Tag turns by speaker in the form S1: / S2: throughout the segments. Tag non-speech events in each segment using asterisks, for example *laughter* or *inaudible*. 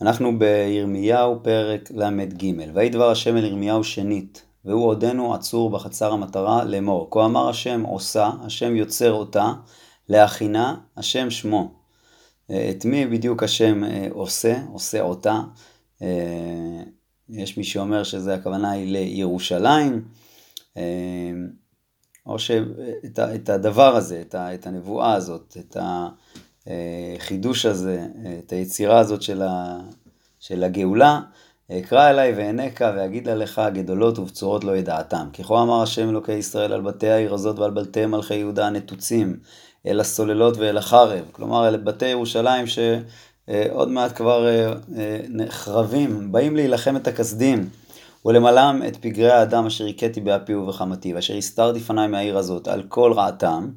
S1: אנחנו בירמיהו פרק ל"ג. ויהי דבר השם אל ירמיהו שנית, והוא עודנו עצור בחצר המטרה לאמור. כה אמר השם עושה, השם יוצר אותה, להכינה, השם שמו. את מי בדיוק השם אה, עושה, עושה אותה. אה, יש מי שאומר שזה הכוונה היא לירושלים, אה, או שאת הדבר הזה, את הנבואה הזאת, את החידוש הזה, את היצירה הזאת של, ה, של הגאולה, אקרא אליי ואענקה ואגיד עליך גדולות ובצורות לא ידעתם. ככה אמר השם אלוקי ישראל על בתי העיר הזאת ועל בתי מלכי יהודה הנתוצים, אל הסוללות ואל החרב. כלומר, אל בתי ירושלים שעוד מעט כבר אה, אה, נחרבים, באים להילחם את הכסדים. ולמלאם את פגרי האדם אשר הכיתי באפי ובחמתי, ואשר הסתרתי פניי מהעיר הזאת על כל רעתם,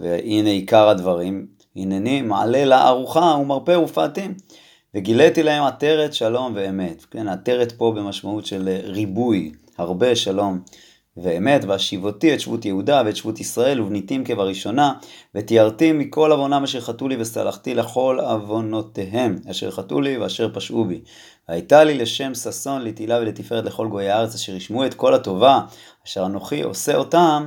S1: והנה עיקר הדברים, הנני מעלה לה ארוחה ומרפא ופעתים. וגיליתי להם עטרת שלום ואמת. כן, עטרת פה במשמעות של ריבוי, הרבה שלום ואמת, והשיבותי את שבות יהודה ואת שבות ישראל ובניתים כבראשונה, ותיארתי מכל עוונם אשר חטאו לי וסלחתי לכל עוונותיהם אשר חטאו לי ואשר פשעו בי. והייתה לי לשם ששון לתהילה ולתפארת לכל גויי הארץ אשר ישמעו את כל הטובה אשר אנוכי עושה אותם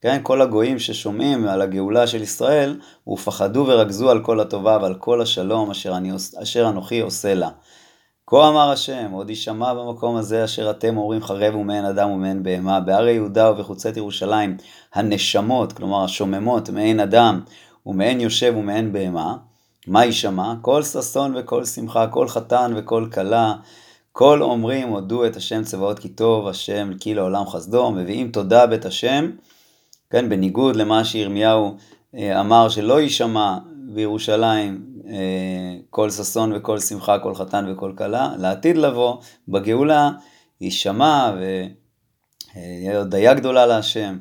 S1: כן, כל הגויים ששומעים על הגאולה של ישראל, ופחדו ורגזו על כל הטובה ועל כל השלום אשר, אני, אשר אנוכי עושה לה. כה אמר השם, עוד יישמע במקום הזה אשר אתם אומרים חרב ומעין אדם ומעין בהמה, בהרי יהודה ובחוצת ירושלים, הנשמות, כלומר השוממות, מעין אדם ומעין יושב ומעין בהמה, מה יישמע? כל ששון וכל שמחה, כל חתן וכל כלה, כל אומרים הודו את השם צבאות כי טוב, השם כי לעולם חסדו, מביאים תודה בית השם, כן, בניגוד למה שירמיהו אה, אמר שלא יישמע בירושלים אה, כל ששון וכל שמחה, כל חתן וכל כלה, לעתיד לבוא, בגאולה, יישמע ויהיה הודיה גדולה להשם.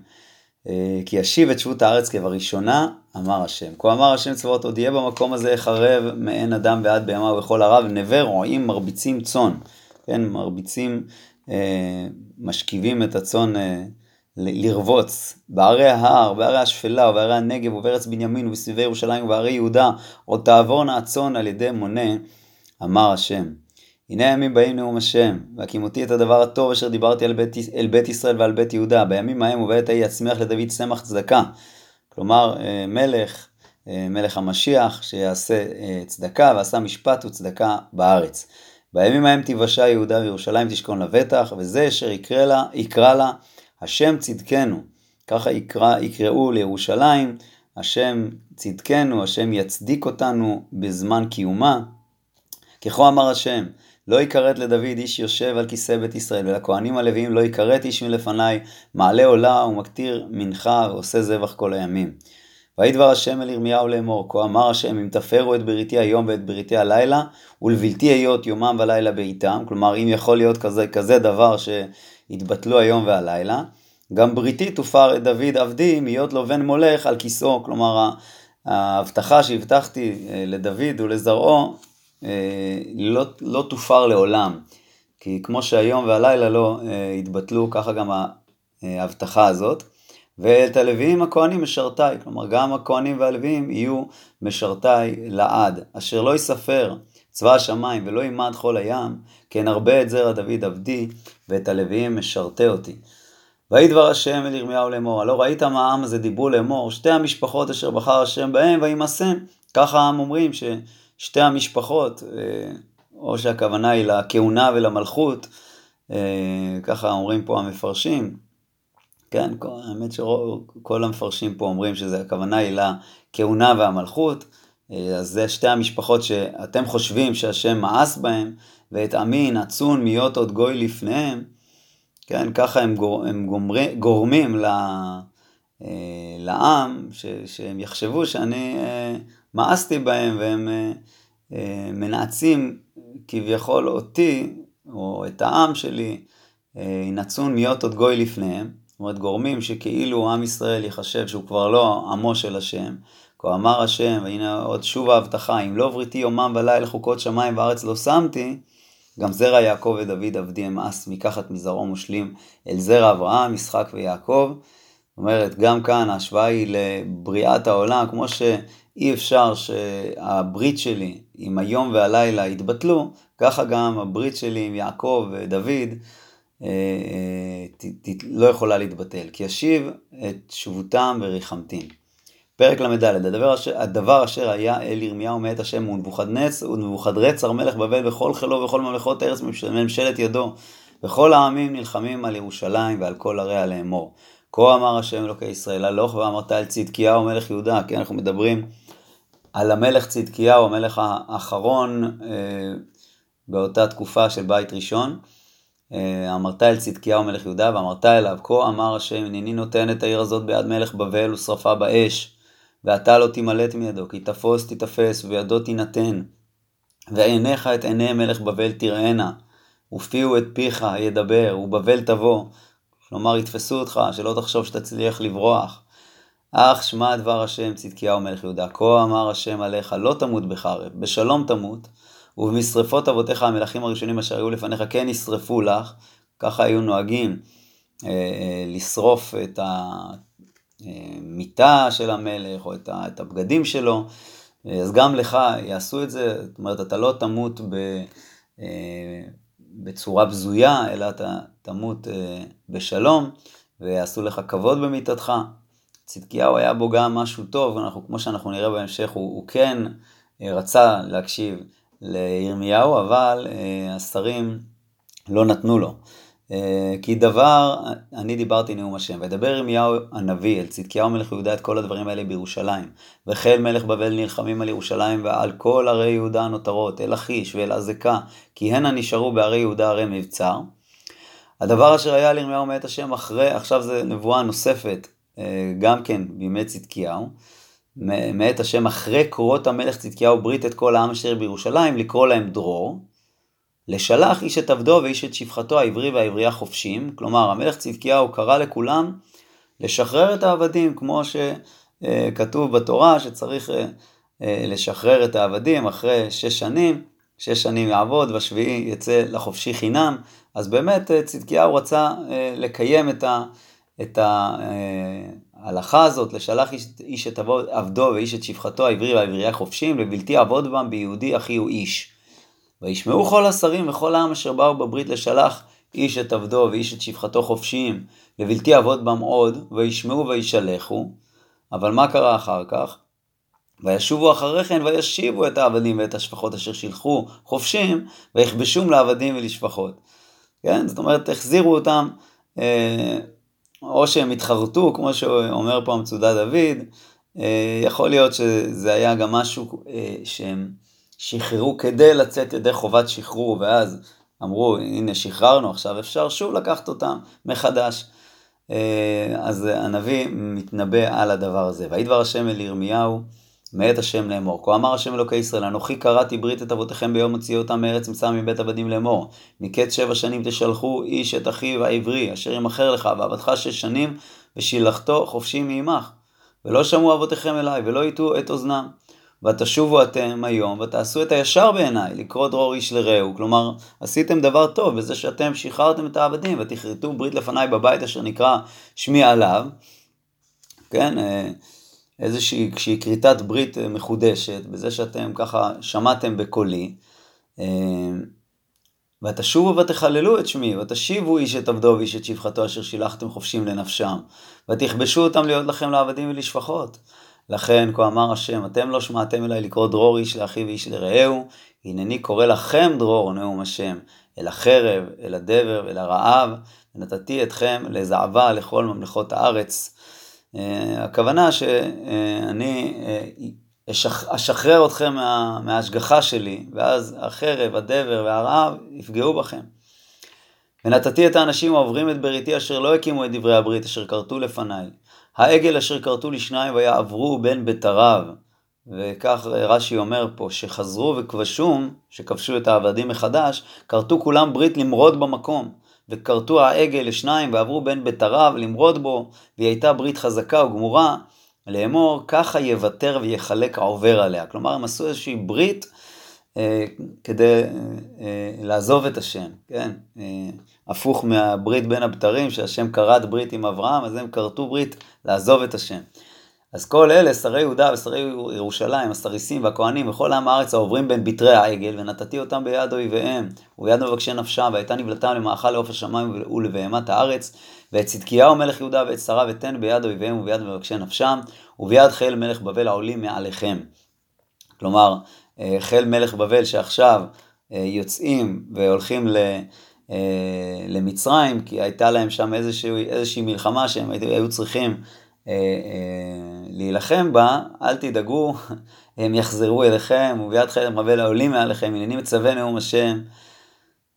S1: אה, כי ישיב את שבות הארץ כבראשונה, אמר השם. כה אמר השם צבאות, עוד יהיה במקום הזה חרב מעין אדם ועד בהמה ובכל הרב, נווה רועים מרביצים צאן. כן, מרביצים, משכיבים את הצאן לרבוץ בערי ההר, בערי השפלה ובערי הנגב ובארץ בנימין ובסביבי ירושלים ובערי יהודה, עוד תעבורנה הצאן על ידי מונה, אמר השם. הנה הימים באים נאום השם, והקימותי את הדבר הטוב אשר דיברתי אל בית, אל בית ישראל ועל בית יהודה, בימים ההם ובעת ההיא יצמיח לדוד צמח צדקה. כלומר, אה, מלך, אה, מלך המשיח, שיעשה אה, צדקה ועשה משפט וצדקה בארץ. בימים ההם תיוושע יהודה וירושלים תשכון לבטח, וזה אשר יקרא לה, יקרא לה השם צדקנו, ככה יקרא, יקראו לירושלים, השם צדקנו, השם יצדיק אותנו בזמן קיומה. ככה אמר השם, לא יכרת לדוד איש יושב על כיסא בית ישראל, ולכהנים הלוויים לא יכרת איש מלפניי, מעלה עולה ומקטיר מנחה ועושה זבח כל הימים. ויהי דבר השם אל ירמיהו לאמור, כה אמר השם, אם תפרו את בריתי היום ואת בריתי הלילה, ולבלתי היות יומם ולילה בעיתם, כלומר אם יכול להיות כזה, כזה דבר ש... יתבטלו היום והלילה. גם בריתי תופר את דוד עבדי מהיות לו בן מולך על כיסאו, כלומר ההבטחה שהבטחתי אה, לדוד ולזרעו אה, לא, לא תופר לעולם. כי כמו שהיום והלילה לא אה, יתבטלו, ככה גם ההבטחה הזאת. ואת הלוויים הכהנים משרתיי, כלומר גם הכהנים והלוויים יהיו משרתיי לעד, אשר לא יספר צבא השמיים ולא ימד כל הים, כן הרבה את זרע דוד עבדי, ואת הלוויים משרתי אותי. ויהי דבר השם אל ירמיהו לאמור, הלא ראית מה העם הזה דיברו לאמור, שתי המשפחות אשר בחר השם בהם וימסם. ככה העם אומרים ששתי המשפחות, אה, או שהכוונה היא לכהונה ולמלכות, אה, ככה אומרים פה המפרשים, כן, האמת שכל המפרשים פה אומרים שזה הכוונה היא לכהונה והמלכות, אז זה שתי המשפחות שאתם חושבים שהשם מאס בהם, ואת עמי נצון מיות עוד גוי לפניהם, כן, ככה הם, גור, הם גומרי, גורמים ל, אה, לעם, ש, שהם יחשבו שאני אה, מאסתי בהם, והם מנאצים כביכול אותי, או את העם שלי, נצון מיות עוד גוי לפניהם. זאת אומרת, גורמים שכאילו עם ישראל יחשב שהוא כבר לא עמו של השם. כה אמר השם, והנה עוד שוב ההבטחה, אם לא בריתי יומם ולילה חוקות שמיים וארץ לא שמתי, גם זרע יעקב ודוד עבדי אמאס מקחת מזרעו מושלים אל זרע אברהם, ישחק ויעקב. זאת אומרת, גם כאן ההשוואה היא לבריאת העולם, כמו שאי אפשר שהברית שלי אם היום והלילה יתבטלו, ככה גם הברית שלי עם יעקב ודוד לא יכולה להתבטל, כי אשיב את שבותם וריחמתים. פרק ל"ד, הדבר, אשר, הדבר אשר היה אל ירמיהו מאת השם ונבוכדרצר מלך בבל וכל חילו וכל ממלכות ארץ ממשלת ידו וכל העמים נלחמים על ירושלים ועל כל עריה לאמור. כה אמר השם אלוקי ישראל הלוך ואמרת אל צדקיהו מלך יהודה, כי אנחנו מדברים על המלך צדקיהו, המלך האחרון אה, באותה תקופה של בית ראשון. אה, אמרת אל צדקיהו מלך יהודה ואמרת אליו כה אמר השם הנני נותן את העיר הזאת ביד מלך בבל ושרפה באש ואתה לא תימלט מידו כי תפוס תיתפס ובידו תינתן ועיניך את עיני מלך בבל תראינה ופיהו את פיך ידבר ובבל תבוא. כלומר יתפסו אותך שלא תחשוב שתצליח לברוח. אך שמע דבר השם צדקיהו מלך יהודה כה אמר השם עליך לא תמות בחרב בשלום תמות ובמשרפות אבותיך המלכים הראשונים אשר היו לפניך כן ישרפו לך, ככה היו נוהגים אה, אה, לשרוף את המיטה של המלך או את הבגדים שלו, אז גם לך יעשו את זה, זאת אומרת אתה לא תמות ב, אה, בצורה בזויה, אלא אתה תמות בשלום ויעשו לך כבוד במיטתך. צדקיהו היה בו גם משהו טוב, אנחנו, כמו שאנחנו נראה בהמשך, הוא, הוא כן רצה להקשיב לירמיהו, אבל אה, השרים לא נתנו לו. אה, כי דבר, אני דיברתי נאום השם, וידבר ירמיהו הנביא אל צדקיהו מלך יהודה את כל הדברים האלה בירושלים. וחיל מלך בבל נלחמים על ירושלים ועל כל ערי יהודה הנותרות, אל לכיש ואל עזקה, כי הנה נשארו בערי יהודה ערי מבצר. הדבר אשר היה לירמיהו מאת השם אחרי, עכשיו זה נבואה נוספת, אה, גם כן בימי צדקיהו. מאת השם אחרי קורות המלך צדקיהו ברית את כל העם אשר בירושלים, לקרוא להם דרור, לשלח איש את עבדו ואיש את שפחתו העברי והעברייה חופשים, כלומר המלך צדקיהו קרא לכולם לשחרר את העבדים, כמו שכתוב בתורה שצריך אה, אה, לשחרר את העבדים אחרי שש שנים, שש שנים יעבוד והשביעי יצא לחופשי חינם, אז באמת אה, צדקיהו רצה לקיים את ה... את ה ההלכה הזאת, לשלח איש, איש את עבדו ואיש את שפחתו העברי והעברייה חופשים, לבלתי עבוד בם ביהודי אחי הוא איש. וישמעו כל השרים וכל העם אשר באו בברית לשלח איש את עבדו ואיש את שפחתו חופשיים, לבלתי עבוד בם עוד, וישמעו וישלחו. אבל מה קרה אחר כך? וישובו אחרי כן וישיבו את העבדים ואת השפחות אשר שילחו חופשים, ויכבשום לעבדים ולשפחות. כן? זאת אומרת, החזירו אותם אה, או שהם התחרטו, כמו שאומר פה המצודה דוד, אה, יכול להיות שזה היה גם משהו אה, שהם שחררו כדי לצאת ידי חובת שחרור, ואז אמרו, הנה שחררנו, עכשיו אפשר שוב לקחת אותם מחדש. אה, אז הנביא מתנבא על הדבר הזה. ויהי דבר השם אל ירמיהו, מאת השם לאמור. כה אמר השם אלוקי ישראל, אנוכי קראתי ברית את אבותיכם ביום הוציאו אותם מארץ מצרים מבית עבדים לאמור. מקץ שבע שנים תשלחו איש את אחיו העברי, אשר ימכר לך, ועבדך שש שנים, ושילחתו חופשי מעמך. ולא שמעו אבותיכם אליי, ולא יטו את אוזנם. ותשובו אתם היום, ותעשו את הישר בעיניי, לקרוא דרור איש לרעהו. כלומר, עשיתם דבר טוב בזה שאתם שחררתם את העבדים, ותכרתו ברית לפניי בבית אשר נקרא שמי עליו. כן, איזושהי כריתת ברית אה, מחודשת, בזה שאתם ככה שמעתם בקולי, אה, ותשובו ותחללו את שמי, ותשיבו איש את עבדו ואיש את שפחתו אשר שילחתם חופשים לנפשם, ותכבשו אותם להיות לכם לעבדים ולשפחות. לכן, כה אמר השם, אתם לא שמעתם אליי לקרוא דרור איש לאחיו ואיש לרעהו, הנני קורא לכם דרור נאום השם, אל החרב, אל הדבר, אל הרעב, ונתתי אתכם לזעבה לכל ממלכות הארץ. אה, הכוונה שאני אה, אשחרר אתכם מה, מההשגחה שלי, ואז החרב, הדבר והרעב יפגעו בכם. ונתתי את האנשים העוברים את בריתי אשר לא הקימו את דברי הברית אשר כרתו לפניי. העגל אשר כרתו לשניים ויעברו בין בתריו. וכך רש"י אומר פה, שחזרו וכבשום, שכבשו את העבדים מחדש, כרתו כולם ברית למרוד במקום. וכרתו העגל לשניים ועברו בין בתריו למרוד בו, והיא הייתה ברית חזקה וגמורה, לאמור ככה יוותר ויחלק העובר עליה. כלומר הם עשו איזושהי ברית אה, כדי אה, לעזוב את השם, כן? אה, הפוך מהברית בין הבתרים, שהשם כרת ברית עם אברהם, אז הם כרתו ברית לעזוב את השם. אז כל אלה, שרי יהודה ושרי ירושלים, הסריסים והכהנים וכל עם הארץ העוברים בין בתרי העגל, ונתתי אותם ביד אויביהם, וביד מבקשי נפשם, והייתה נבלתם למאכל לעוף השמיים ולבהמת הארץ, ואת צדקיהו מלך יהודה ואת שרה ותן ביד אויביהם וביד מבקשי נפשם, וביד חיל מלך בבל העולים מעליכם. כלומר, אה, חיל מלך בבל שעכשיו אה, יוצאים והולכים ל... אה, למצרים, כי הייתה להם שם איזושהי, איזושהי מלחמה שהם היו צריכים להילחם בה, אל תדאגו, *laughs* הם יחזרו אליכם, וביד חלם רבל העולים מעליכם, הנני מצווה נאום השם,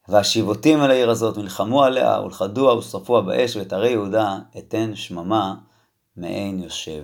S1: והשיבותים אל העיר הזאת, נלחמו עליה, ולכדוה ושרפוה באש, ואת יהודה אתן שממה מעין יושב.